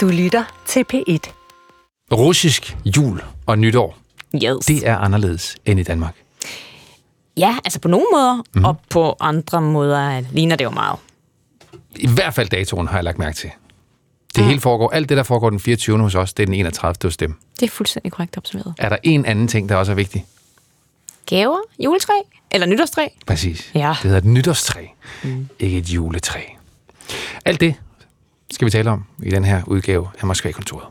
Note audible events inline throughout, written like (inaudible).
Du lytter til P1. Russisk jul og nytår, Yes. det er anderledes end i Danmark. Ja, altså på nogle måder, mm. og på andre måder ligner det jo meget. I hvert fald datoen har jeg lagt mærke til. Det hele foregår, alt det, der foregår den 24. hos os, det er den 31. hos dem. Det er fuldstændig korrekt observeret. Er der en anden ting, der også er vigtig? Gaver, juletræ eller nytårstræ. Præcis. Ja. Det hedder et nytårstræ, mm. ikke et juletræ. Alt det skal vi tale om i den her udgave af Moskva-kontoret.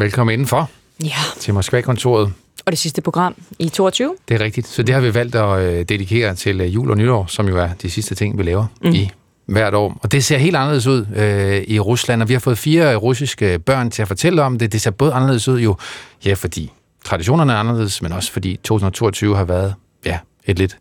Velkommen indenfor Ja, til Moskva-kontoret. og det sidste program i 22. Det er rigtigt. Så det har vi valgt at øh, dedikere til øh, jul og nytår, som jo er de sidste ting, vi laver mm. i hvert år. Og det ser helt anderledes ud øh, i Rusland, og vi har fået fire russiske børn til at fortælle om det. Det ser både anderledes ud jo, ja, fordi traditionerne er anderledes, men også fordi 2022 har været, ja, et lidt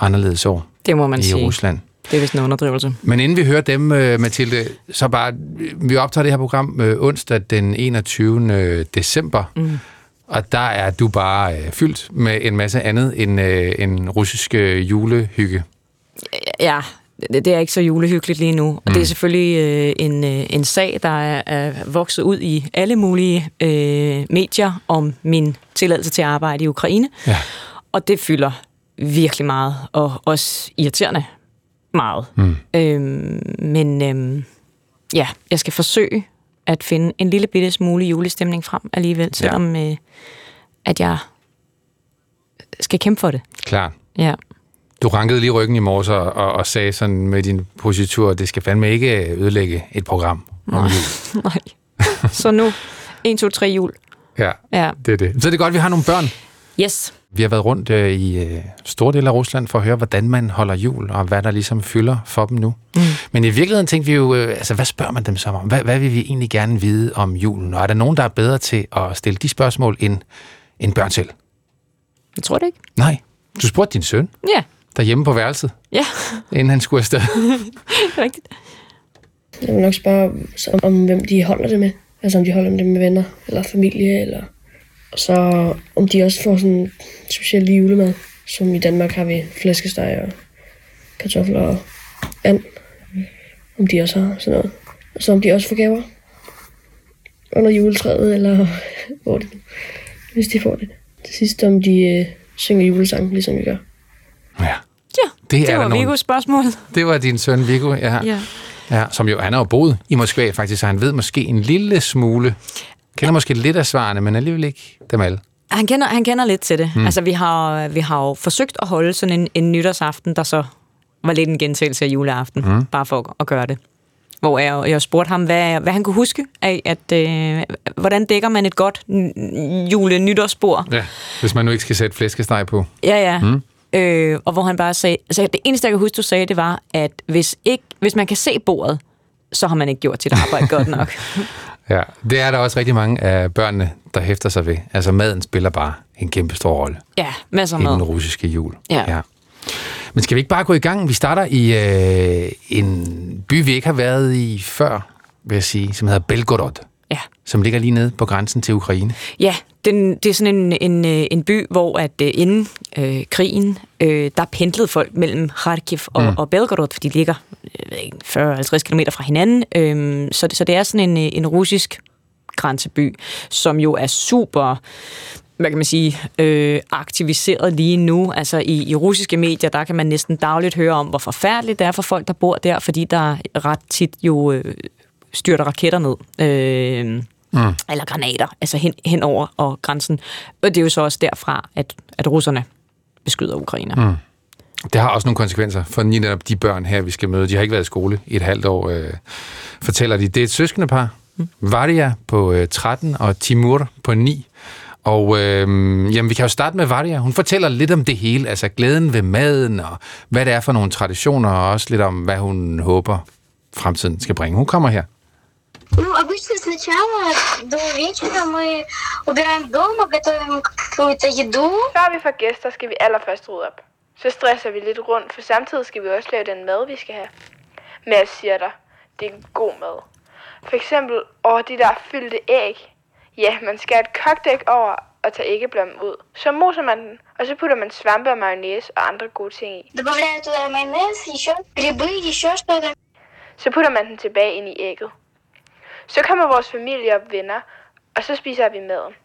anderledes år Det må man i sige. Rusland. Det er vist en underdrivelse. Men inden vi hører dem, øh, Mathilde, så bare, vi optager det her program øh, onsdag den 21. december, mm. og der er du bare øh, fyldt med en masse andet end, øh, end russisk øh, julehygge. Ja, det, er ikke så julehyggeligt lige nu. Og det er selvfølgelig øh, en, øh, en sag, der er, er vokset ud i alle mulige øh, medier om min tilladelse til at arbejde i Ukraine. Ja. Og det fylder virkelig meget, og også irriterende meget. Mm. Øhm, men øhm, ja, jeg skal forsøge at finde en lille bitte smule julestemning frem alligevel, selvom øh, at jeg skal kæmpe for det. Klart. Ja. Du rankede lige ryggen i morges og, og, og sagde sådan med din positur, det skal fandme ikke ødelægge et program om jul. (laughs) Nej. Så nu, 1, 2, 3 jul. Ja, Ja. det er det. Så er det godt, at vi har nogle børn. Yes. Vi har været rundt øh, i øh, store dele af Rusland for at høre, hvordan man holder jul, og hvad der ligesom fylder for dem nu. Mm. Men i virkeligheden tænkte vi jo, øh, altså hvad spørger man dem så om? Hvad, hvad vil vi egentlig gerne vide om julen? Og er der nogen, der er bedre til at stille de spørgsmål end, end børn selv? Jeg tror det ikke. Nej. Du spurgte din søn Ja, derhjemme på værelset, ja, inden han skulle afsted. (laughs) rigtigt. Jeg vil nok spørge om, hvem de holder det med. Altså om de holder det med venner eller familie, eller og så om de også får sådan specielt julemad, som i Danmark har vi flæskesteg og kartofler og and. Om de også har sådan noget. Og så om de også får gaver under juletræet, eller (laughs) hvor de, hvis de får det. Til sidst om de øh, synger julesang, ligesom vi gør. ja. Ja, Det, det er var Vigos spørgsmål. Det var din søn Viggo, ja. Ja. ja. Som jo, han har jo boet i Moskva faktisk, så han ved måske en lille smule, kender måske lidt af svarene, men alligevel ikke dem alle. Han kender, han kender lidt til det. Mm. Altså, vi har, vi har jo forsøgt at holde sådan en, en nytårsaften, der så var lidt en gentagelse af juleaften, mm. bare for at, at gøre det. Hvor jeg, jeg spurgte ham, hvad, hvad han kunne huske af, at øh, hvordan dækker man et godt jule-nytårsbord? Ja, hvis man nu ikke skal sætte flæskesteg på. Ja, ja. Mm. Øh, og hvor han bare sagde, altså det eneste, jeg kan huske, du sagde, det var, at hvis, ikke, hvis man kan se bordet, så har man ikke gjort sit arbejde godt nok. (laughs) Ja, det er der også rigtig mange af børnene, der hæfter sig ved. Altså maden spiller bare en kæmpe stor rolle Ja, masser i den russiske jul. Ja. ja. Men skal vi ikke bare gå i gang? Vi starter i øh, en by, vi ikke har været i før, vil jeg sige, som hedder Belgorod, Ja. som ligger lige nede på grænsen til Ukraine. Ja, den, det er sådan en, en, øh, en by, hvor at øh, inden øh, krigen, øh, der pendlede folk mellem Kharkiv og, mm. og Belgorod, for de ligger øh, 40-50 km fra hinanden. Øh, så, det, så det er sådan en, øh, en russisk grænseby, som jo er super hvad kan man sige, øh, aktiviseret lige nu. Altså i, i russiske medier, der kan man næsten dagligt høre om, hvor forfærdeligt det er for folk, der bor der, fordi der ret tit jo øh, styrter raketter ned. Øh, mm. Eller granater, altså hen, hen over og grænsen. Og det er jo så også derfra, at, at russerne beskyder Ukraine. Mm. Det har også nogle konsekvenser for lige netop de børn her, vi skal møde. De har ikke været i skole i et halvt år, øh, fortæller de. Det er et søskende par. Mm. Varia på øh, 13 og Timur på 9. Og øh, jamen, vi kan jo starte med Varia. Hun fortæller lidt om det hele, altså glæden ved maden, og hvad det er for nogle traditioner, og også lidt om, hvad hun håber, fremtiden skal bringe. Hun kommer her. Ну, обычно сначала до вечера мы убираем дома, готовим какую-то еду. Før vi får gæster, skal vi allerførst rydde op. Så stresser vi lidt rundt, for samtidig skal vi også lave den mad, vi skal have. Men jeg siger dig, det er en god mad. For eksempel over de der fyldte æg. Ja, man skal have et kogt æg over og tage æggeblommen ud. Så moser man den, og så putter man svampe og mayonnaise og andre gode ting i. Добавляю туда майонез, еще грибы, еще что-то. Så putter man den tilbage ind i ægget. Så kommer vores familie og venner, og så spiser vi maden.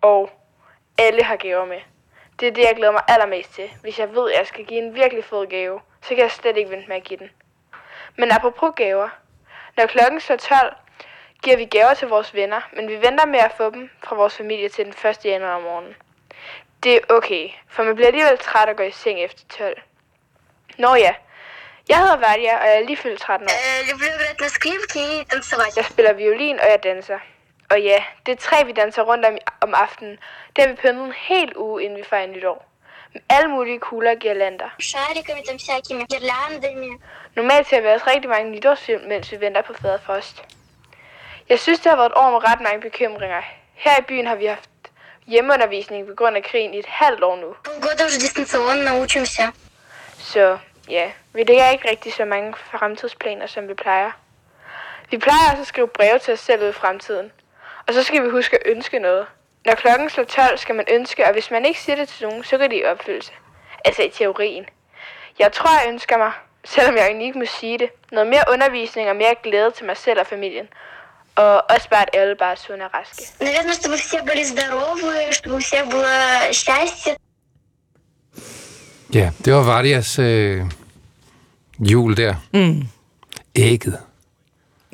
Og alle har gaver med. Det er det, jeg glæder mig allermest til. Hvis jeg ved, at jeg skal give en virkelig fed gave, så kan jeg slet ikke vente med at give den. Men apropos gaver. Når klokken så 12, giver vi gaver til vores venner, men vi venter med at få dem fra vores familie til den 1. januar om morgenen. Det er okay, for man bliver alligevel træt og går i seng efter 12. Nå ja, jeg hedder Vadia, og jeg er lige fyldt 13 år. Э, люблю играть на скрипке и танцевать. Jeg spiller violin, og jeg danser. Og ja, det er tre, vi danser rundt om om aftenen. Det har vi pyntet en hel uge, inden vi fejrer nytår. Med alle mulige kugler og girlander. Шариками там всякими, гирляндами. Normalt ser vi også rigtig mange nytårsfilm, mens vi venter på fader frost. Jeg synes, det har været et år med ret mange bekymringer. Her i byen har vi haft hjemmeundervisning på grund af krigen i et halvt år nu. Полгода уже дистанционно учимся. Så ja, vi lægger ikke rigtig så mange fremtidsplaner, som vi plejer. Vi plejer også at skrive breve til os selv ud i fremtiden. Og så skal vi huske at ønske noget. Når klokken slår 12, skal man ønske, og hvis man ikke siger det til nogen, så går det i opfyldelse. Altså i teorien. Jeg tror, jeg ønsker mig, selvom jeg egentlig ikke må sige det, noget mere undervisning og mere glæde til mig selv og familien. Og også bare, at alle bare er sunde og raske. Наверное, чтобы все были здоровы, чтобы у всех было счастье. Ja, det var Vardias øh, jul der. Mm. Ægget.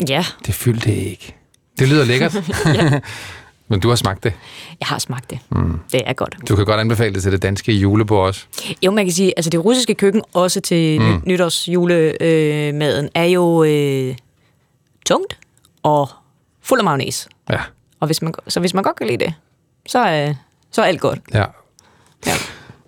Ja, Det fyldte æg. Det lyder lækkert. (laughs) Men du har smagt det. jeg har smagt det. Mm. Det er godt. Du kan godt anbefale det til det danske julebord også. Jo, man kan sige, altså det russiske køkken, også til mm. nytårsjulemaden, øh, er jo øh, tungt og fuld af mayonnaise. Ja. Og hvis man, så hvis man godt kan lide det, så, øh, så er alt godt. Ja, Ja.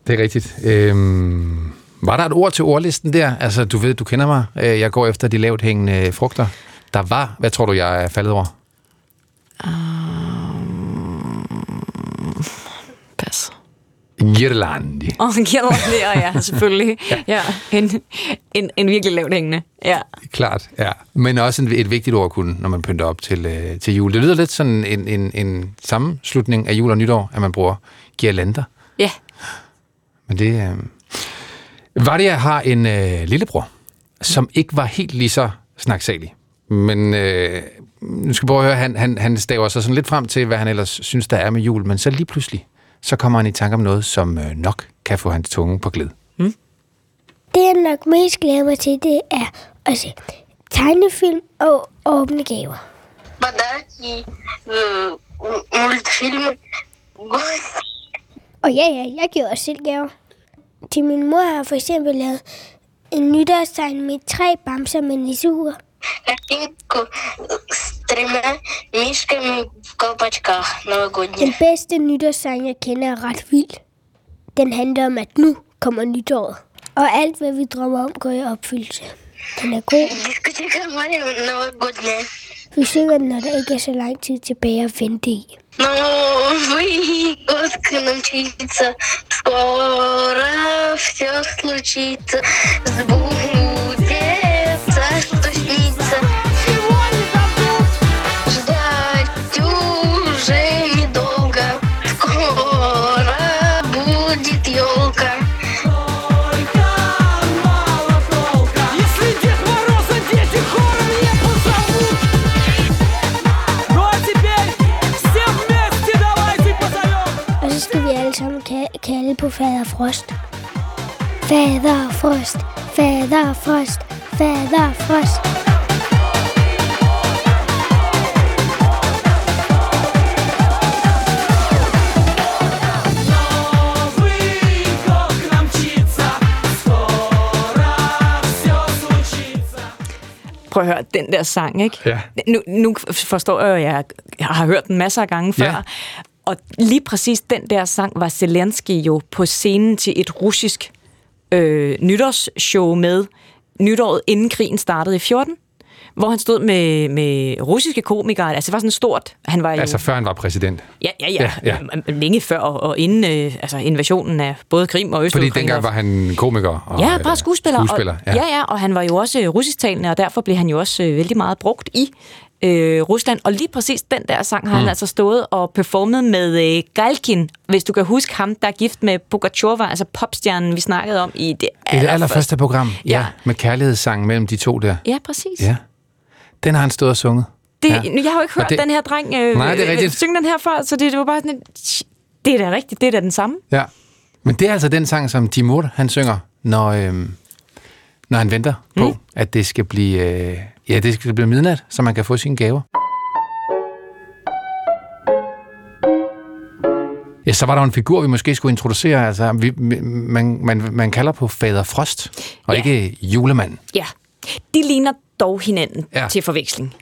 det er rigtigt. Øhm, var der et ord til ordlisten der? Altså, du ved, du kender mig. Øh, Jeg går efter de lavt hængende frugter. Der var, hvad tror du, jeg er faldet over? Pas. Irlandi. Åh, oh, ja, ja, selvfølgelig. (laughs) ja. En, en, en virkelig lavt hængende. Ja. Klart, ja. Men også en, et vigtigt ord kunne, når man pynter op til, øh, til jul. Det lyder lidt sådan en, en, en sammenslutning af jul og nytår, at man bruger girlander. Ja. Men det... Øh... Vardia har en øh, lillebror, som ikke var helt lige så snaksalig. Men øh, nu skal jeg prøve at høre, han, han, han staver sig sådan lidt frem til, hvad han ellers synes, der er med jul. Men så lige pludselig, så kommer han i tanke om noget, som øh, nok kan få hans tunge på glid. Det, jeg nok mest glæder mig til, det er at se tegnefilm og åbne gaver. Подарки, э, м- мультфильмы. Гости. Og ja, ja, jeg giver også selv gaver. Til min mor har jeg for eksempel lavet en nytårstegn med tre bamser med nisseure. Картинку с тремя мишками в колпачках новогодних. Den bedste nytårssang, jeg kender, er ret vild. Den handler om, at nu kommer nytåret. Og alt, hvad vi drømmer om, går i opfyldelse. Den er god. Дискотека Мария новогодняя. Frisørerne er ikke så lang tid tilbage at vente i. Ну, вы лодка научиться, скоро все случится, сбудется, что снится. kalde på Fader Frost. Fader Frost, Fader Frost, Fader Frost. Prøv at høre, den der sang, ikke? Ja. Nu, nu forstår jeg, at jeg har hørt den masser af gange før, ja. Og lige præcis den der sang var Zelensky jo på scenen til et russisk øh, nytårsshow med nytåret inden krigen startede i 14, hvor han stod med, med russiske komikere. Altså, det var sådan stort. Han var jo... Altså før han var præsident. Ja, ja, ja. Ja, ja. Længe før og, og inden øh, altså invasionen af både Krim og Østrig. Fordi dengang var han komiker. Og, Ja, bare skuespiller. skuespiller Og, ja. ja, og han var jo også øh, russisktalende, og derfor blev han jo også øh, vældig meget brugt i øh, Rusland. Og lige præcis den der sang har mm. han altså stået og performet med øh, Galkin, hvis du kan huske ham, der er gift med Pugacheva, altså popstjernen, vi snakkede om i det I det allerførste program, ja, Ja. med kærlighedssangen mellem de to der. Ja, præcis. Ja. Den har han stået og sunget. Det, Ja. Jeg har jo ikke hørt Og det- den her dreng øh, Nej, det er øh, synge den her før, så det, det var bare sådan et, det er da rigtigt, det er da den samme. Ja. Men det er altså den sang, som Timur, han synger, når, øhm, når han venter på, Mm. at det skal blive, øh, Ja, det skal blive midnat, så man kan få sine gaver. Ja, så var der en figur, vi måske skulle introducere. Altså, vi, man, man, man kalder på Fader Frost, og ja. ikke julemand. Ja, de ligner dog hinanden ja. til forveksling.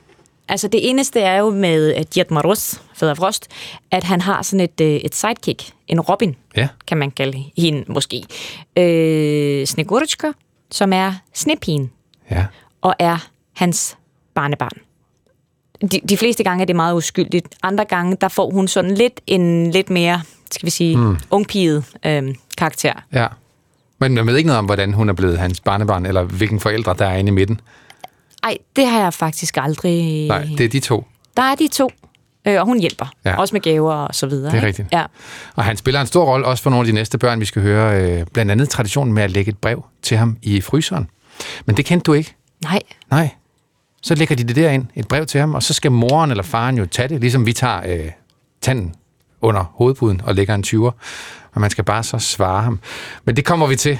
Altså det eneste er jo med Jet Marus, Fader Frost, at han har sådan et, øh, et sidekick, en Robin, ja. kan man kalde hende måske. Øh, Snegurchka, som er snepigen, ja. og er hans barnebarn. De, de fleste gange er det meget uskyldigt. Andre gange, der får hun sådan lidt en lidt mere, skal vi sige, mm. ungpiget øh, karakter. ja. Men man ved ikke noget om, hvordan hun er blevet hans barnebarn, eller hvilken forældre, der er inde i midten. Ej, det har jeg faktisk aldrig... Nej, det er de to. Der er de to, øh, og hun hjælper. Ja. Også med gaver og så videre. Det er ikke? rigtigt. Ja. Og han spiller en stor rolle også for nogle af de næste børn, vi skal høre. Øh, blandt andet traditionen med at lægge et brev til ham i fryseren. Men det kendte du ikke? Nej, Nej. Så lægger de det derind, et brev til ham, og så skal moren eller faren jo tage det, ligesom vi tager øh, tanden under hovedpuden og lægger en 20'er. Men man skal bare så svare ham. Men det kommer vi til,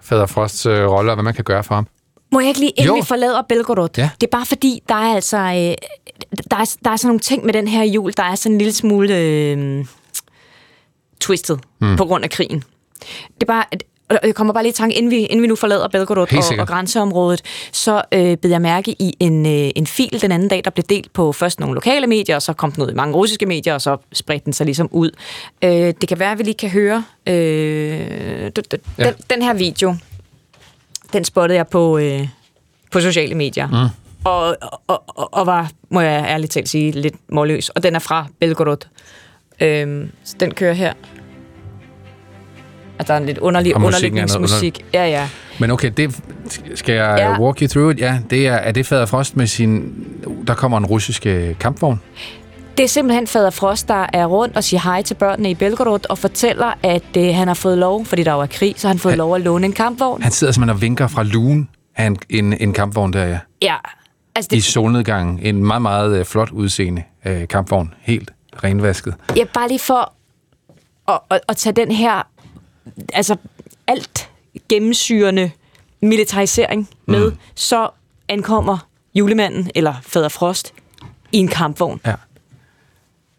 Fader Frosts øh, rolle, og hvad man kan gøre for ham. må jeg ikke lige, inden Jo. vi forlader Belgorod? Ja. Det er bare fordi, der er altså... Øh, der, er, der er sådan nogle ting med den her jul, der er sådan en lille smule øh, twisted mm. på grund af krigen. Det er bare... Og jeg kommer bare lige i tanke, inden vi, inden vi nu forlader Belgorod og, og grænseområdet, så øh, bed jeg mærke i en, øh, en fil den anden dag, der blev delt på først nogle lokale medier, og så kom den ud i mange russiske medier, og så spredte den sig ligesom ud. Øh, det kan være, at vi lige kan høre øh, d- d- Ja. den, den her video. Den spottede jeg på, øh, på sociale medier. Mm. Og, og, og, og var, må jeg ærligt talt sige, lidt målløs. Og den er fra Belgorod. Øhm, så den kører her. Og der er en lidt underlig Og er underlægningsmusik. Ja, ja. Men okay, det skal jeg ja. Walk you through it? Ja, det er, er det Fader Frost med sin... Der kommer en russisk øh, kampvogn. Det er simpelthen Fader Frost, der er rundt og siger hej til børnene i Belgorod og fortæller, at øh, han har fået lov, fordi der er krig, så har han fået Han- lov at låne en kampvogn. Han sidder simpelthen og vinker fra lugen af en, en, en kampvogn der, ja. Ja, altså I det, solnedgangen. En meget, meget øh, flot udseende øh, kampvogn. Helt renvasket. Ja, bare lige for at, at, at tage den her, altså alt gennemsyrende militarisering med, mm. så ankommer julemanden, eller fader Frost, i en kampvogn. Ja.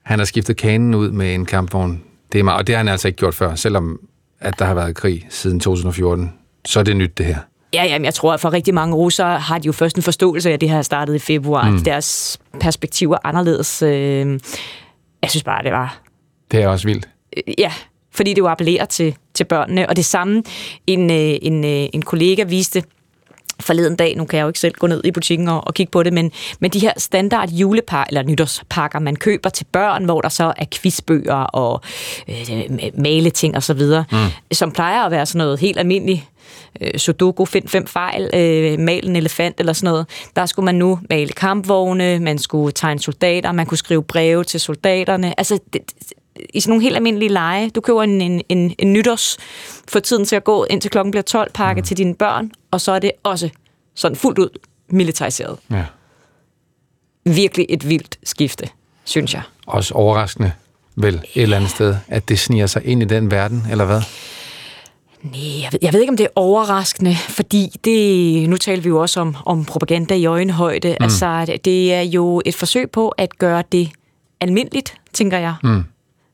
Han har skiftet kanen ud med en kampvogn. Det er meget, og det har han altså ikke gjort før, selvom at der har været krig siden 2014. Så er det nyt, det her. Ja, jamen, jeg tror, at for rigtig mange russere har de jo først en forståelse af, at det her startede i februar. Mm. Deres perspektiver er anderledes. Øh, jeg synes bare, det var Det er også vildt. Øh, ja, fordi det jo appellerer til, til børnene. Og det samme, en, øh, en, øh, en kollega viste forleden dag, nu kan jeg jo ikke selv gå ned i butikken og, og kigge på det, men, men de her standard julepar, eller nytårspakker, man køber til børn, hvor der så er quizbøger og øh, maleting og så videre, mm. som plejer at være sådan noget helt almindeligt øh, sudoku, find fem fejl, øh, mal en elefant eller sådan noget. Der skulle man nu male kampvogne, man skulle tegne soldater, man kunne skrive breve til soldaterne. Altså, det, i sådan nogle helt almindelige lege. Du køber en, en, en, en nytårs for tiden til at gå, indtil klokken bliver 12, pakke mm. til dine børn, og så er det også sådan fuldt ud militariseret. Ja. Virkelig et vildt skifte, synes jeg. Også overraskende, vel, et eller andet sted, at det sniger sig ind i den verden, eller hvad? Nej, jeg ved, jeg ved ikke, om det er overraskende, fordi det, nu taler vi jo også om, om propaganda i øjenhøjde. Mm. Altså, det- det er jo et forsøg på at gøre det almindeligt, tænker jeg. Mm.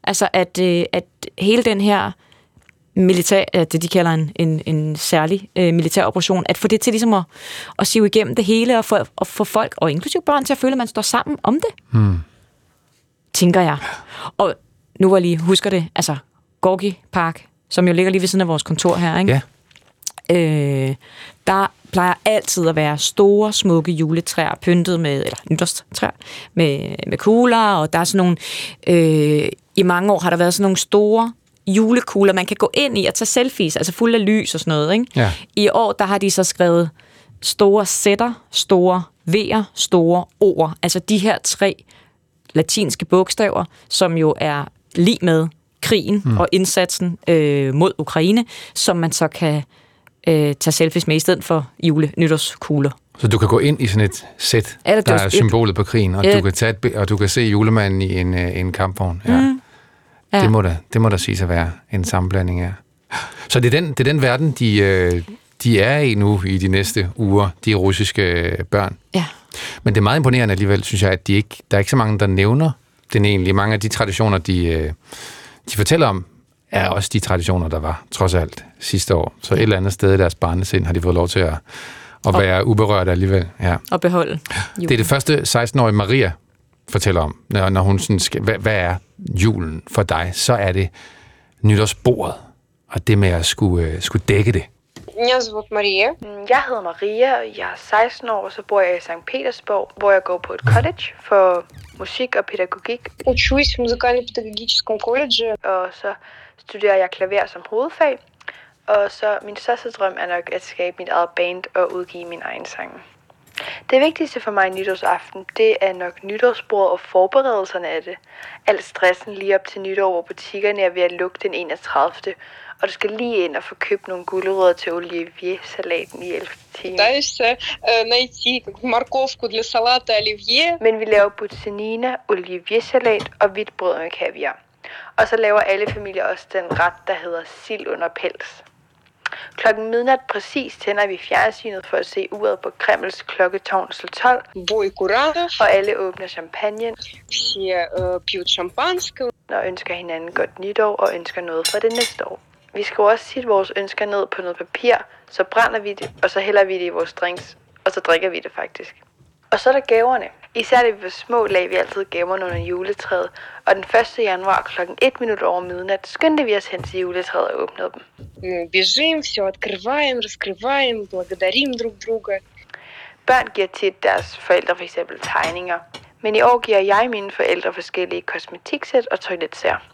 Altså, at, øh, at hele den her militær, øh, det de kalder en, en, en særlig øh, militær operation, at få det til ligesom at, at sive igennem det hele, og få, og få folk, og inklusive børn, til at føle, at man står sammen om det. Mm. Tænker jeg. Og nu jeg lige husker det, altså Gorki Park, som jo ligger lige ved siden af vores kontor her, ikke? Ja. Øh, der plejer altid at være store, smukke juletræer, pyntet med, eller nytårstræer, med, med kugler, og der er sådan nogle, øh, i mange år har der været sådan nogle store julekugler, man kan gå ind i og tage selfies, altså fuld af lys og sådan noget. Ikke? Ja. I år, der har de så skrevet store sætter, store V'er, store ord. Altså de her tre latinske bogstaver, som jo er lige med krigen mm. og indsatsen øh, mod Ukraine, som man så kan øh, tage selfies med i stedet for jule-nytårskugler. Så du kan gå ind i sådan et sæt, Ja, der er et- symbolet på krigen, og, Ja. du kan tage et, og du kan se julemanden i en, øh, en kampvogn. Ja. Mm. Ja. Det, må da, det må da sige at være en sammenblanding af. Så det er den, det er den verden, de, øh, de er i nu i de næste uger, de russiske øh, børn. Ja. Men det er meget imponerende alligevel, synes jeg, at de ikke, der er ikke så mange, der nævner den egentlig. Mange af de traditioner, de, de fortæller om, er også de traditioner, der var, trods alt, sidste år. Så et eller andet sted i deres barnesind har de fået lov til at, at være uberørt alligevel. Ja. Og beholde Det er det første 16-årige Maria fortæller om, når, når hun sådan skal, hvad, hvad er julen for dig? Så er det nytårsbordet, og det med at skulle, øh, skulle dække det. Меня зовут Мария. Mm, Jeg hedder Maria, og jeg er 16 år, og så bor jeg i St. Petersborg, hvor jeg går på et college for musik og pædagogik, Учусь в музыкально-педагогическом колледже. og så studerer jeg klaver som hovedfag. Og så min største drøm er nok at skabe mit eget band og udgive min egen sang. Det vigtigste for mig nytårsaften, det er nok nytårsbordet og forberedelserne af det. Al stressen lige op til nytår, hvor butikkerne er ved at lukke den 31. Og du skal lige ind og få købt nogle gulerødder til olivier-salaten i 11. time. Пытаюсь э, найти как бы морковку для салата оливье. Men vi laver butzenina, oliviersalat og hvidt brød med kaviar. Og så laver alle familier også den ret, der hedder sild under pels. Klokken midnat præcis tænder vi fjernsynet for at se uret på Kremls klokketårn slå 12. Og alle åbner champagne. Og ønsker hinanden godt nytår og ønsker noget for det næste år. Vi skriver også sit vores ønsker ned på noget papir, så brænder vi det, og så hælder vi det i vores drinks, og så drikker vi det faktisk. Og så er der gaverne. Især da vi var små, lagde vi altid gaverne under juletræet, og den 1. januar kl. 1 minut over midnat skyndte vi os hen til juletræet og åbnede dem. Мы бежим, все открываем, раскрываем, благодарим друг друга. Børn giver tit deres forældre for eksempel tegninger, men i år giver jeg mine forældre forskellige kosmetiksæt og toiletsær.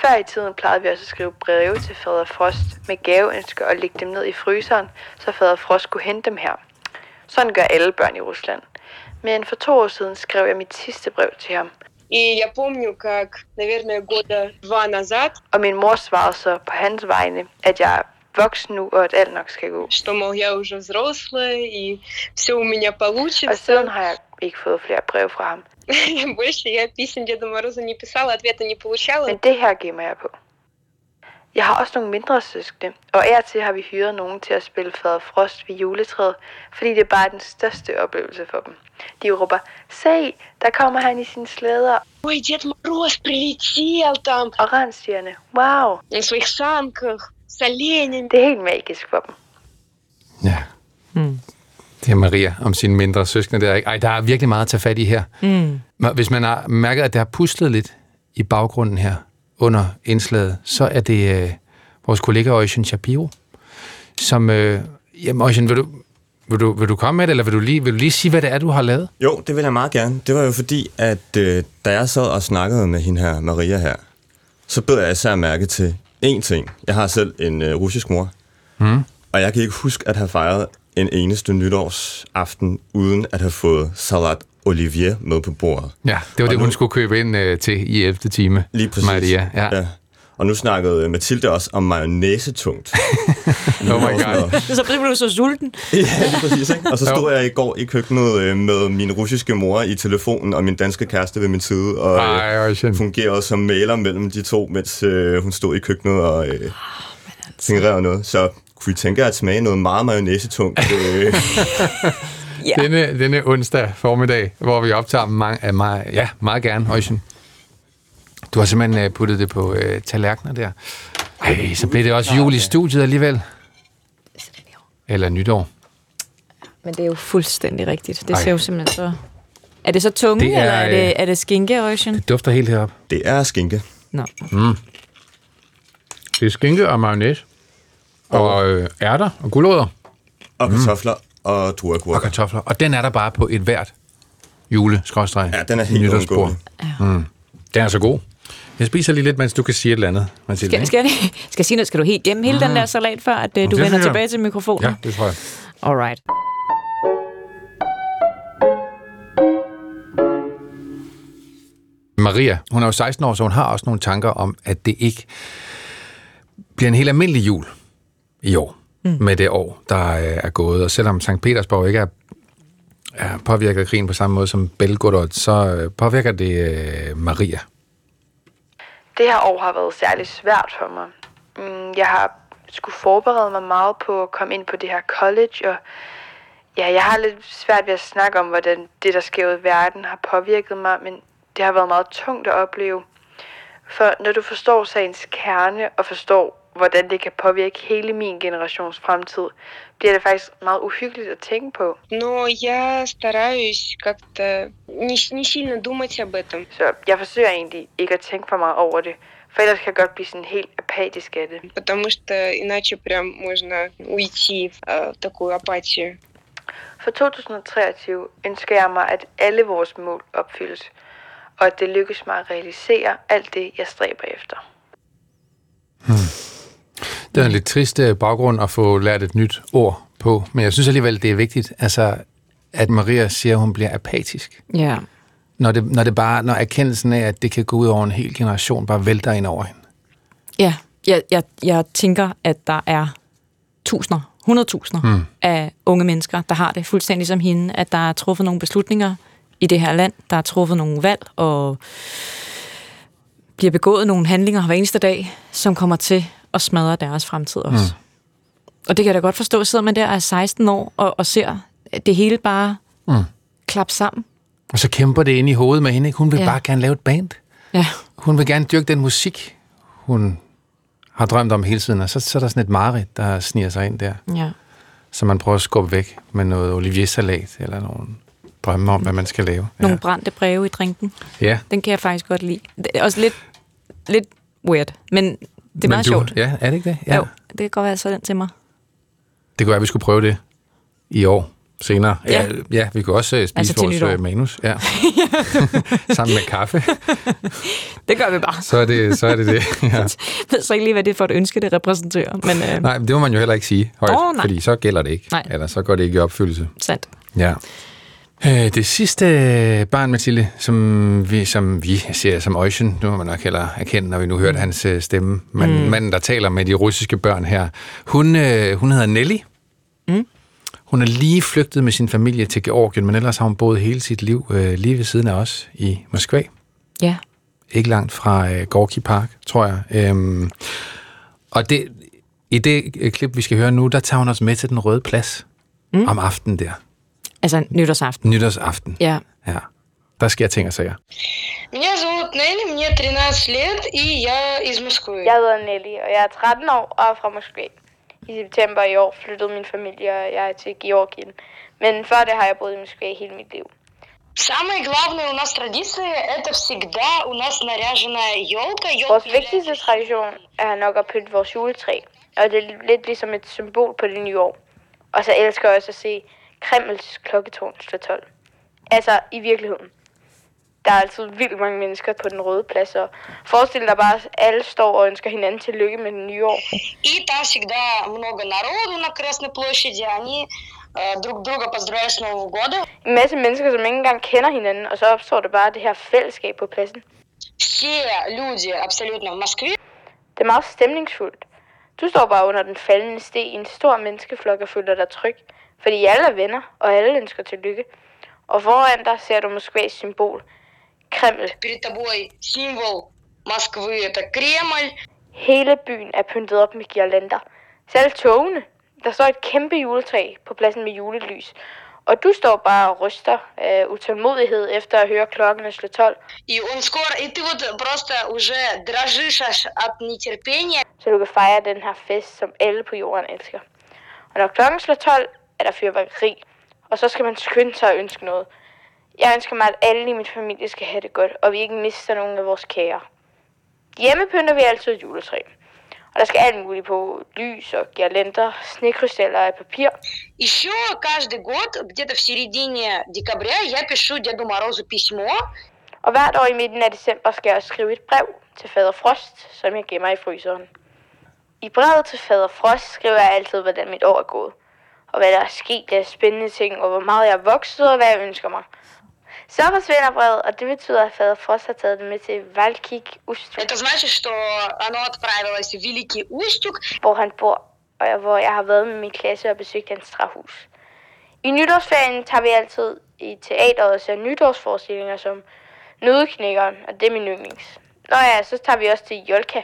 Før i tiden plejede vi også at skrive breve til fader Frost med gaveønsker og lægge dem ned i fryseren, så fader Frost kunne hente dem her. Sådan gør alle børn i Rusland. Men for to år siden skrev jeg mit sidste brev til ham, И я помню, как, наверное, года два назад, og min mor svarede så på hans vegne, at jeg er voksen nu, og at alt nok skal gå. что, мол, я уже взрослая, и все у меня Og получится. siden har jeg ikke fået flere brev fra ham. (laughs) Больше я писем Деду Морозу не писала, ответа не получала. Men det her gemmer jeg på. Jeg har også nogle mindre søskende, og af og til har vi hyret nogen til at spille Fader Frost ved juletræet, fordi det bare er den største oplevelse for dem. De råber, se, der kommer han i sine slæder, Ой, Дед Мороз прилетел там og rensdyrene, wow, на своих санках с оленями. det er helt magisk for dem. Ja. Mm. Det er Maria om sine mindre søskende der. Ikke? Ej, der er virkelig meget at tage fat i her. Mm. Hvis man har mærket, at det har puslet lidt i baggrunden her under indslaget, så er det øh, vores kollega Ocean Shapiro, som... Øh, jamen, Ocean, vil du, vil, du, vil du komme med det, eller vil du, lige, vil du lige sige, hvad det er, du har lavet? Jo, det vil jeg meget gerne. Det var jo fordi, at øh, da jeg sad og snakkede med hende her, Maria her, så bed jeg især mærke til én ting. Jeg har selv en øh, russisk mor, mm. og jeg kan ikke huske at have fejret en eneste nytårsaften, uden at have fået salat olivier med på bordet. Ja, det var Og det, nu- hun skulle købe ind øh, til i 11. time. Lige præcis. Maria, ja. ja. Og nu snakkede Mathilde også om mayonnaise-tungt. (laughs) Oh my god. (laughs) Så blev du så sulten. ja, lige præcis. Ikke? Og så stod jeg i går i køkkenet øh, med min russiske mor i telefonen, og min danske kæreste ved min side, og øh, Ej, Ocean. fungerede som maler mellem de to, mens øh, hun stod i køkkenet og øh, fingererede noget. Så kunne I tænke jer at smage noget meget mayonnaise-tungt? Øh, (laughs) Ja. Denne, denne onsdag formiddag, hvor vi optager mange, uh, meget, ja, meget gerne, Ocean. Du har simpelthen uh, puttet det på uh, tallerkener der. Ej, så blev det også jul i studiet alligevel. Eller nytår. Men det er jo fuldstændig rigtigt. Det Ej. ser jo simpelthen så... Er det så tunge, Det er, er, eller er det, øh, er det skinke, Ocean? Det dufter helt herop. det er skinke. Nå. Det er skinke og mayonnaise. Og øh, ærter og gulerødder Og kartofler og og druergurker. kartofler. Og den er der bare på et hvert jule Ja, den er helt nytårsbord. uundgåelig. Mm. Den er så god. Jeg spiser lige lidt, mens du kan sige et eller andet, Mathilde. Skal, skal, jeg, skal jeg sige noget? Skal du helt hjem hele den der salat, før at, uh, du det vender jeg. tilbage til mikrofonen? Ja, det tror jeg. Alright. Maria, hun er jo 16 år, så hun har også nogle tanker om, at det ikke bliver en helt almindelig jul i år, mm. med det år, der øh, er gået. Og selvom St. Petersborg ikke er, er påvirket af krigen på samme måde som Belgorod, så øh, påvirker det øh, Maria. Det her år har været særligt svært for mig. Mm, Jeg har skulle forberede mig meget på at komme ind på det her college, og ja, jeg har lidt svært ved at snakke om, hvordan det, der sker ud i verden, har påvirket mig, men det har været meget tungt at opleve. For når du forstår sagens kerne og forstår, hvordan det kan påvirke hele min generations fremtid, bliver det faktisk meget uhyggeligt at tænke på. Но я стараюсь как-то не, с- не сильно думать об этом. Så jeg forsøger egentlig ikke at tænke for meget over det, for ellers kan jeg godt blive sådan helt apatisk af det. Потому что иначе прям можно уйти в э, такую апатию. For 2023 ønsker jeg mig, at alle vores mål opfyldes, og at det lykkes mig at realisere alt det, jeg stræber efter. Det er en lidt trist øh, baggrund at få lært et nyt ord på, men jeg synes alligevel, det er vigtigt, altså, at Maria siger, at hun bliver apatisk. Ja. Når det, når det bare, når erkendelsen af, at det kan gå ud over en hel generation, bare vælter ind over hende. Ja, jeg, jeg, jeg tænker, at der er tusinder, hundredtusinder mm. af unge mennesker, der har det fuldstændig som hende, at der er truffet nogle beslutninger i det her land, der er truffet nogle valg, og bliver begået nogle handlinger hver eneste dag, som kommer til at smadre deres fremtid også. Mm. Og det kan jeg da godt forstå, sidder man der og er 16 år og, og ser det hele bare Mm. klappe sammen. Og så kæmper det ind i hovedet med hende. Ikke? Hun vil Ja. bare gerne lave et band. Ja. Hun vil gerne dyrke den musik, hun har drømt om hele tiden. Og så, så er der sådan et mareridt, der sniger sig ind der. Ja. Så man prøver at skubbe væk med noget Olivier-salat, eller nogle drømme om, hvad man skal lave. Nogle brændte breve i drinken. Ja. Den kan jeg faktisk godt lide. Det er også lidt, lidt weird, men det er meget du, sjovt. Ja, er det ikke det? Ja. Jo, det kan godt være så den til mig. Det kunne være, at vi skulle prøve det i år senere. Ja. ja, ja vi kunne også øh, spise Altså vores nytår. øh, manus. Ja. (laughs) Sammen med kaffe. (laughs) Det gør vi bare. Så er det så er det. det. (laughs) Ja. Jeg ved så ikke lige, hvad det er for et ønske, det repræsenterer. Men øh, Nej, men det må man jo heller ikke sige højt, nej. fordi så gælder det ikke. Nej. Eller så går det ikke i opfyldelse. sandt. Ja. Øh, Det sidste barn, Mathilde, som vi, som vi ser som Ocean, nu må man nok heller erkende, når vi nu hørte hans øh, stemme, men mm. manden, der taler med de russiske børn her, hun, øh, hun hedder Nelly. Mm. Hun er lige flygtet med sin familie til Georgien, men ellers har hun boet hele sit liv øh, lige ved siden af os i Moskva. Ja. Ikke langt fra øh, Gorky Park, tror jeg. Øhm, og det, i det øh, klip, vi skal høre nu, der tager hun os med til den røde plads mm. om aftenen der. Altså nytårsaften. Nytårsaften. Ja. Ja. Der sker ting og sager. Меня зовут Нелли, мне 13 лет, и я из Москвы. Jeg hedder Nelly, og jeg er 13 år og er fra Moskva. I september i år flyttede min familie og jeg til Georgien. Men før det har jeg boet i Moskva hele mit liv. Самая главная у нас традиция – это всегда у нас наряженная елка. Vores vigtigste tradition er nok at pynte vores juletræ, og det er lidt ligesom et symbol på det nye år. Og så elsker jeg også at se Kremls klokketårn slå 12. Altså i virkeligheden. Der er altid vildt mange mennesker på den røde plads, og forestil dig bare, at alle står og ønsker hinanden tillykke med det nye år. И там всегда много народу на Красной площади. Они э, друг друга поздравляют с Новым годом. En masse mennesker, som ikke engang kender hinanden, og så opstår der bare det her fællesskab på pladsen. Все люди абсолютно в Москве Det er meget stemningsfuldt. Du står bare under den faldende sten i en stor menneskeflok og føler dig tryg, fordi alle er venner, og alle ønsker tillykke. Og foran dig ser du Moskvas symbol, Kreml. перед тобой символ Москвы – это Кремль. Hele byen er pyntet op med girlander. Selv togene. Der står et kæmpe juletræ på pladsen med julelys. Og du står bare og ryster af utålmodighed efter at høre klokkerne slå 12, И он скоро, и ты вот просто уже дрожишь аж от нетерпения. så du kan fejre den her fest, som alle på jorden elsker. Og når klokken slår 12, er der fyrværkeri, og så skal man skynde sig at ønske noget. Jeg ønsker mig, at alle i min familie skal have det godt, og vi ikke mister nogen af vores kære. Hjemme pynter vi altid et juletræ. Og der skal alt muligt på. Lys og girlander, snekrystaller af papir. Еще каждый год, где-то в середине декабря, я пишу Деду Морозу письмо. Og hvert år i midten af december skal jeg skrive et brev til fader Frost, som jeg gemmer i fryseren. I brevet til fader Frost skriver jeg altid, hvordan mit år er gået. Og hvad der er sket af spændende ting, og hvor meget jeg er vokset, og hvad jeg ønsker mig. Så forsvinder brevet, og det betyder, at fader Frost har taget det med til Valkik Ustrum, Это значит, что оно отправилось в Великий Устюг, hvor han bor, og jeg, hvor jeg har været med min klasse og besøgt hans træhus. I nytårsferien tager vi altid i teateret og ser nytårsforestillinger som Nødeknækkeren, og det er min yndlings. Nå ja, så tager vi også til Jolka.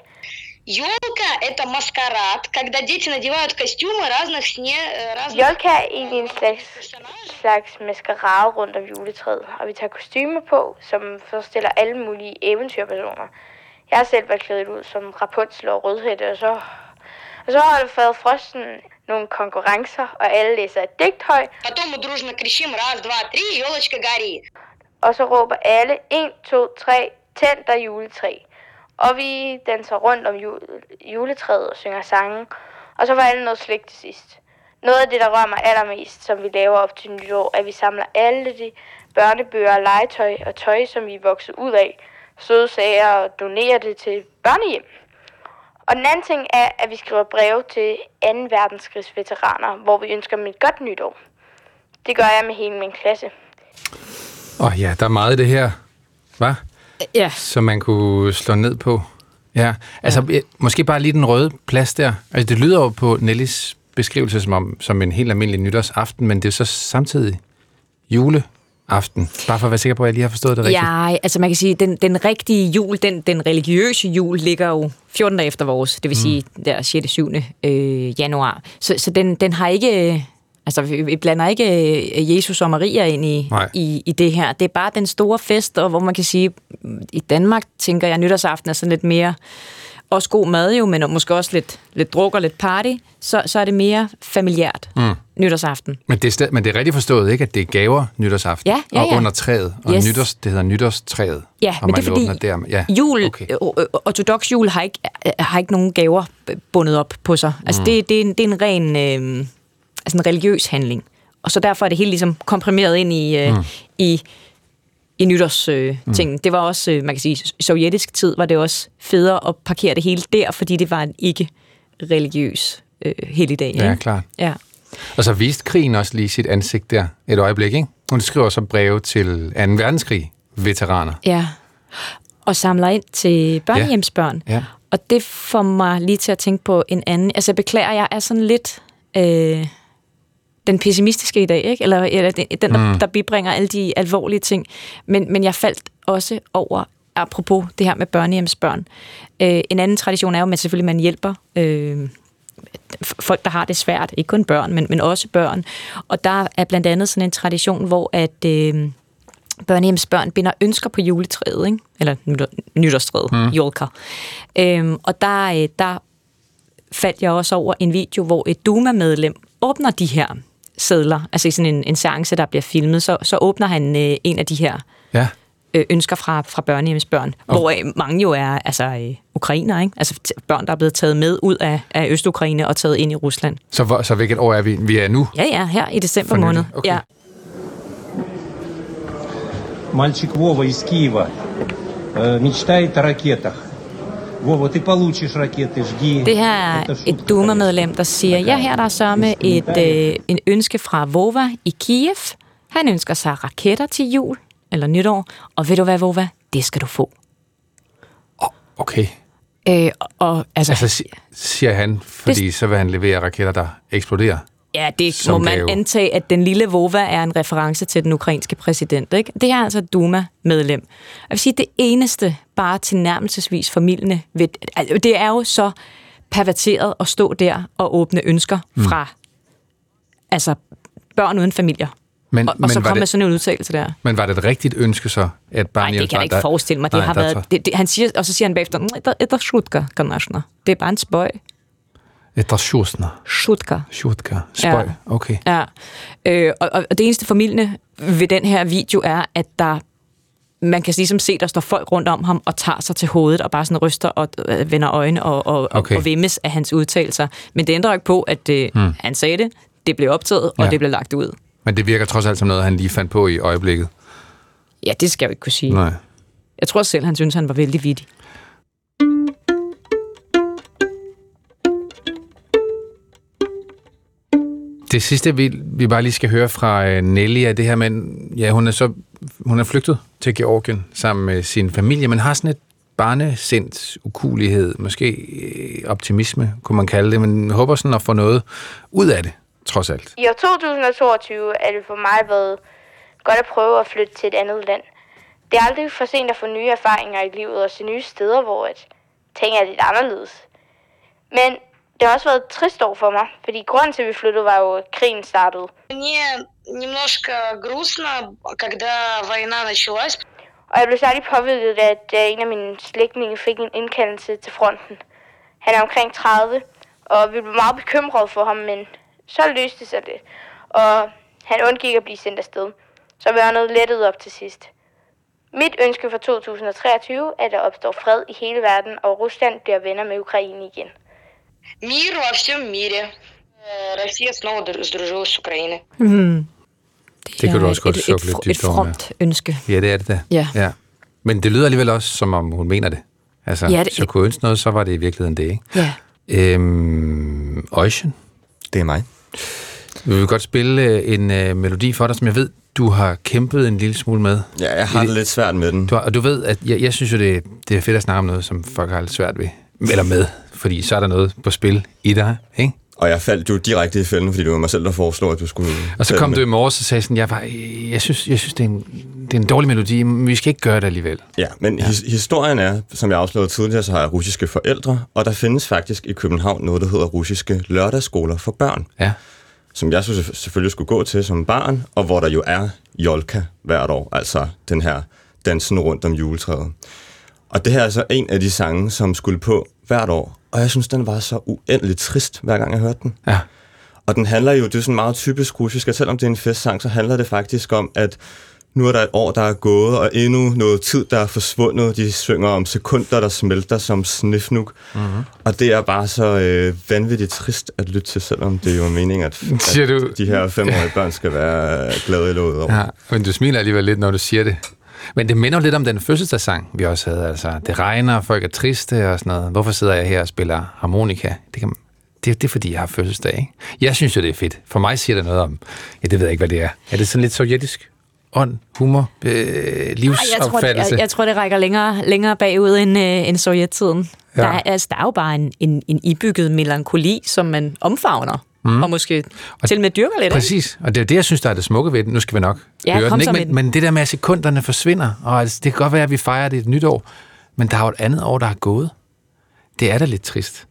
Елка – это маскарад, когда дети надевают костюмы разных сне... э, разных Jolka er egentlig en slags, slags maskerade rundt om juletræet, og vi tager kostymer på, som forestiller alle mulige eventyrpersoner. Jeg har selv været klædt ud som Rapunzel og Rødhætte, og så, og så holder fader Frosten nogle konkurrencer, og alle læser et digt højt, Потом мы дружно кричим «Раз, два, три, елочка гори!» og så råber alle 1, 2, 3, tænd der juletræ. Og vi danser rundt om jule, juletræet og synger sange, og så var alle noget slik til sidst. Noget af det, der rører mig allermest, som vi laver op til nytår, er, at vi samler alle de børnebøger, legetøj og tøj, som vi er vokset ud af, søde sager og donerer det til børnehjem. Og den anden ting er, at vi skriver breve til 2. verdenskrigs veteraner, hvor vi ønsker dem et godt nytår. Det gør jeg med hele min klasse. Åh oh, ja, der er meget i det her, Hvad? Ja. som man kunne slå ned på. Ja, altså ja. måske bare lige den røde plads der. Altså, det lyder jo på Nellis beskrivelse som, om, som en helt almindelig nytårsaften, men det er så samtidig juleaften. Bare for at være sikker på, at jeg lige har forstået det rigtigt. Ja, altså man kan sige, den, den rigtige jul, den, den religiøse jul, ligger jo 14 dage efter vores, det vil Mm. sige der 6. 7. Øh, januar. Så, så den, den har ikke... Altså, vi, vi blander ikke øh, Jesus og Maria ind i, Nej. i, i det her. Det er bare den store fest, og hvor man kan sige, i Danmark tænker jeg, nytårsaften er sådan lidt mere, også god mad jo, men måske også lidt, lidt druk og lidt party, så, så er det mere familiært mm. nytårsaften. Men det, er stad, men det er rigtigt forstået, ikke? At det er gaver nytårsaften. Ja, ja, Og ja. under træet. Og Yes. nytårs, det hedder nytårstræet. Ja, og men det er fordi, der. Ja, jul, okay. ortodox jul har ikke, har ikke nogen gaver bundet op på sig. Altså, mm. det, det, er en, det er en ren øh, altså en religiøs handling. Og så derfor er det helt ligesom komprimeret ind i, øh, mm. i, i nytårstingen. Øh, tingen. det var også, øh, man kan sige, i sovjetisk tid var det også federe at parkere det hele der, fordi det var en ikke-religiøs øh, helligdag. Ja, ikke? klart. Ja. Og så viste krigen også lige sit ansigt der et øjeblik, ikke? Hun skriver så breve til 2. verdenskrig veteraner. Ja. Og samler ind til børnehjemsbørn. Ja. Og det får mig lige til at tænke på en anden. Altså, beklager, jeg er sådan lidt øh, den pessimistiske i dag, ikke? Eller, eller den, den der, Mm. der bibringer alle de alvorlige ting. Men, men jeg faldt også over, apropos det her med børnehjemsbørn. Øh, en anden tradition er jo, at man selvfølgelig man hjælper øh, folk, der har det svært. Ikke kun børn, men, men også børn. Og der er blandt andet sådan en tradition, hvor at... Øh, børnehjemsbørn binder ønsker på juletræet, ikke? eller nytår- nytårstræet, mm. jolker. Øhm, og der, øh, der faldt jeg også over en video, hvor et Duma-medlem åbner de her sædler, altså i sådan en, en seance, der bliver filmet, så, så åbner han øh, en af de her Ja. øh, ønsker fra, fra børnehjemsbørn, Og- hvor øh, mange jo er altså, øh, ukrainer, ikke? altså t- børn, der er blevet taget med ud af, af Øst-Ukraine og taget ind i Rusland. Så, hvor, så hvilket år er vi? Vi er nu? Ja, ja, her i december For nylig. måned. Okay. Ja. Мальчик Вова из Киева э, мечтает о ракетах. Det her er et Duma-medlem, der siger, ja, her der er sørme et, øh, en ønske fra Vova i Kiev. Han ønsker sig raketter til jul eller nytår, og ved du hvad, Vova? Det skal du få. Oh, okay. Øh, og, og, altså, altså, siger han, fordi det, så vil han levere raketter, der eksploderer. Ja, det Som må man jo. antage, at den lille Vova er en reference til den ukrainske præsident. Ikke? Det er altså Duma-medlem. Jeg vil sige, det eneste bare til tilnærmelsesvis formidlende ved... Altså, det er jo så perverteret at stå der og åbne ønsker mm. fra altså børn uden familier. Men, og, og men så kom det, med sådan en udtalelse der. Men var det et rigtigt ønske så, at Barney Nej, det kan jeg ikke der, forestille mig. Det nej, har været, det, det, han siger, og så siger han bagefter, mm, det er sjutka, Det er bare en spøj. Et sjusna. Sjutka. Sjutka. Spøj. Okay. Ja. Øh, og, og det eneste formidlende ved den her video er, at der man kan ligesom se, der står folk rundt om ham og tager sig til hovedet og bare sådan ryster og øh, vender øjne og, og, Okay. og vemmes af hans udtalelser. Men det ændrer ikke på, at øh, hmm. han sagde det, det blev optaget, og Ja. det blev lagt ud. Men det virker trods alt som noget, han lige fandt på i øjeblikket. Ja, det skal jeg jo ikke kunne sige. Nej. Jeg tror selv, han synes, han var vældig vittig. Det sidste, vi, vi bare lige skal høre fra øh, Nelly, er det her med, ja, hun er så hun er flygtet til Georgien sammen med sin familie, men har sådan et barnesindt ukulighed, måske øh, optimisme, kunne man kalde det, men håber sådan at få noget ud af det, trods alt. I år 2022 er det for mig været godt at prøve at flytte til et andet land. Det er aldrig for sent at få nye erfaringer i livet og se nye steder, hvor at ting er lidt anderledes. Men det har også været et trist år for mig, fordi grunden til, at vi flyttede, var jo, at krigen startede. Мне немножко грустно, когда война началась, Og jeg blev særlig påvirket, at øh, en af mine slægtninge fik en indkaldelse til fronten. Han er omkring 30, og vi blev meget bekymrede for ham, men så løste det sig det. Og han undgik at blive sendt afsted. Så vi var noget lettet op til sidst. Mit ønske for 2023 er, at der opstår fred i hele verden, og Rusland bliver venner med Ukraine igen. мир во всем мире. Э, Россия снова дру- сдружилась с Украиной. Hmm. Det kan du er også godt et, sukke et, lidt et, et dybt over med. fromt ønske. Ja, det er det da. Ja. ja. Men det lyder alligevel også, som om hun mener det. Altså, Ja, ja, det- det, så kunne jeg ønske noget, så var det i virkeligheden det, ikke? Ja. Øhm, Ocean, Det er mig. vi vil godt spille øh, en øh, melodi for dig, som jeg ved, du har kæmpet en lille smule med. Ja, jeg har det lidt svært med den. Du, har- og du ved, at jeg, jeg synes jo, det, det er fedt at snakke om noget, som folk har lidt svært ved. Eller med, fordi så er der noget på spil i dig, ikke? Og jeg faldt jo direkte i fælden, fordi det var mig selv, der foreslog, at du skulle... Og så kom med. du i morges og sagde sådan, jeg, var, jeg synes, jeg synes det, er en, det er en dårlig melodi, men vi skal ikke gøre det alligevel. Ja, men ja. His- historien er, som jeg afslørede tidligere, så har jeg russiske forældre, og der findes faktisk i København noget, der hedder russiske lørdagsskoler for børn, Ja. som jeg så selvfølgelig skulle gå til som barn, og hvor der jo er jolka hvert år, altså den her dansen rundt om juletræet. Og det her er altså en af de sange, som skulle på hvert år, og jeg synes, den var så uendeligt trist, hver gang jeg hørte den. Ja. Og den handler jo, det er sådan meget typisk russisk, at selvom det er en festsang, så handler det faktisk om, at nu er der et år, der er gået, og endnu noget tid, der er forsvundet. De synger om sekunder, der smelter som snifnuk. Mhm. Mm-hmm. Og det er bare så øh, vanvittigt trist at lytte til, selvom det er jo meningen, at, (laughs) at du- de her femårige børn skal være glade i låget over. Ja, men du smiler alligevel lidt, når du siger det. Men det minder lidt om den fødselsdagssang, vi også havde. Altså, det regner, folk er triste og sådan noget. Hvorfor sidder jeg her og spiller harmonika? Det, kan, det, det er fordi, jeg har fødselsdag, ikke? Jeg synes jo, det er fedt. For mig siger det noget om... Ja, det ved jeg ikke, hvad det er. Er det sådan lidt sovjetisk? Ånd, humor, øh, Ej, jeg, tror, livsopfattelse? jeg, jeg tror, det rækker længere, længere bagud end, øh, end sovjettiden. Ja. Der, er, altså, der er jo bare en, en, en ibygget melankoli, som man omfavner. Mm. Og måske og til og med dyrker lidt. Præcis, og det er det, jeg synes, der er det smukke ved den. Nu skal vi nok Ja, høre den, ikke? Men, den. men det der med, at sekunderne forsvinder, og altså, det kan godt være, at vi fejrer det et nyt år, men der er jo et andet år, der er gået. Det er da lidt trist.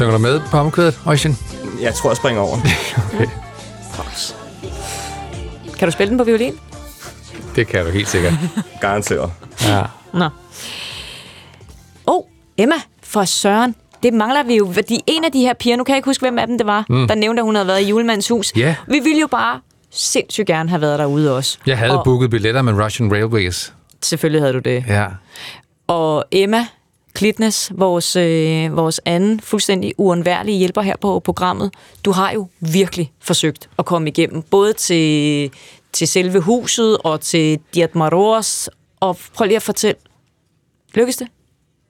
Synger du med på omkvædet, Øjsen? Jeg tror, jeg springer over. (laughs) Kan du spille den på violin? Det kan du helt sikkert. (laughs) Garanteret. Ja. Nå. Oh, Emma, for Søren. Det mangler vi jo, fordi en af de her piger, nu kan jeg ikke huske, hvem af dem det var, mm. der nævnte, at hun havde været i julemandens hus. Ja. Vi ville jo bare sindssygt gerne have været derude også. Jeg havde og booket billetter med Russian Railways. Selvfølgelig havde du det. Ja. Og Emma Klitnes, vores, øh, vores anden fuldstændig uundværlige hjælper her på programmet, du har jo virkelig forsøgt at komme igennem, både til, til selve huset og til Diat Maros. Og prøv lige at fortælle, lykkes det?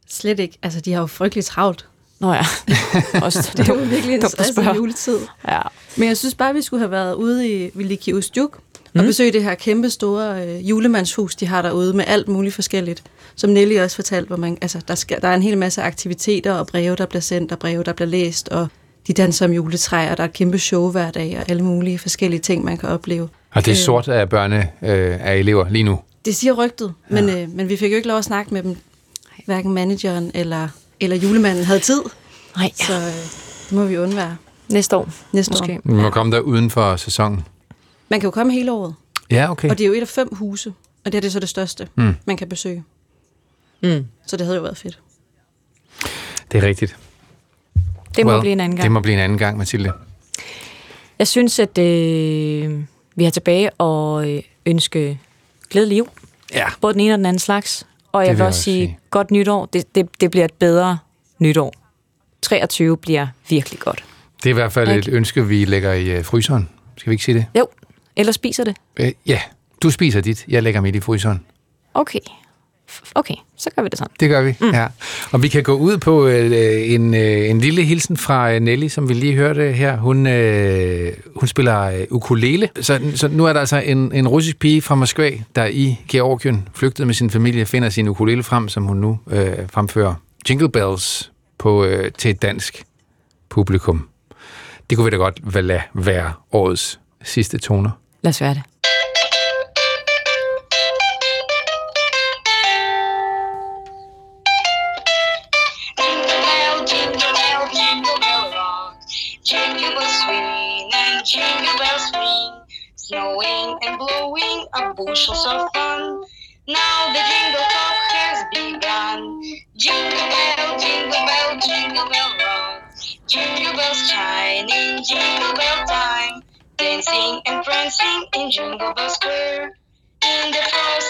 Slet ikke. Altså, de har jo frygteligt travlt. Nå ja. (laughs) Også, Det er jo virkelig en spørge. juletid. Ja. Men jeg synes bare, vi skulle have været ude i Veliki Ustjuk og besøge det her kæmpe store øh, julemandshus, de har derude med alt muligt forskelligt. Som Nelly også fortalte, hvor man, altså, der, skal, der er en hel masse aktiviteter og breve, der bliver sendt, og breve, der bliver læst, og de danser om juletræer, og der er et kæmpe show hver dag, og alle mulige forskellige ting, man kan opleve. Og det er Øh, sort af børne øh, af elever lige nu. Det siger rygtet, ja. men, øh, men vi fik jo ikke lov at snakke med dem. Hverken manageren eller, eller julemanden havde tid. Nej. Så øh, det må vi undvære. Næste år. Næste Måske. år. Vi må komme der uden for sæsonen. Man kan jo komme hele året. Ja, okay. Og det er jo et af fem huse, og det her det er så det største, Mm. man kan besøge. Mm. Så det havde jo været fedt. Det er rigtigt. Det må blive en anden gang. Det må blive en anden gang, Mathilde. Jeg synes, at øh, vi er tilbage og øh, ønske glædelig jul. Ja. Både den ene og den anden slags. Og Det jeg vil også sige, sige. godt nytår. Det, det, det bliver et bedre nytår. 23 bliver virkelig godt. Det er i hvert fald et Ikke? ønske, vi lægger i øh, fryseren. Skal vi ikke sige det? Jo, eller spiser det. Øh, ja, du spiser dit. Jeg lægger mit i fryseren. Okay. Okay, så gør vi det sådan. Det gør vi, mm. ja. Og vi kan gå ud på øh, en, øh, en lille hilsen fra øh, Nelly, som vi lige hørte her. Hun, øh, hun spiller øh, ukulele. Så, så nu er der altså en, en russisk pige fra Moskva, der i Georgien flygtede med sin familie, finder sin ukulele frem, som hun nu øh, fremfører Jingle Bells på, øh, til et dansk publikum. Det kunne vi da godt lade være årets sidste toner. Lad os være det. Jingle bell, Dancing in Jingle Bell Square. In the frosty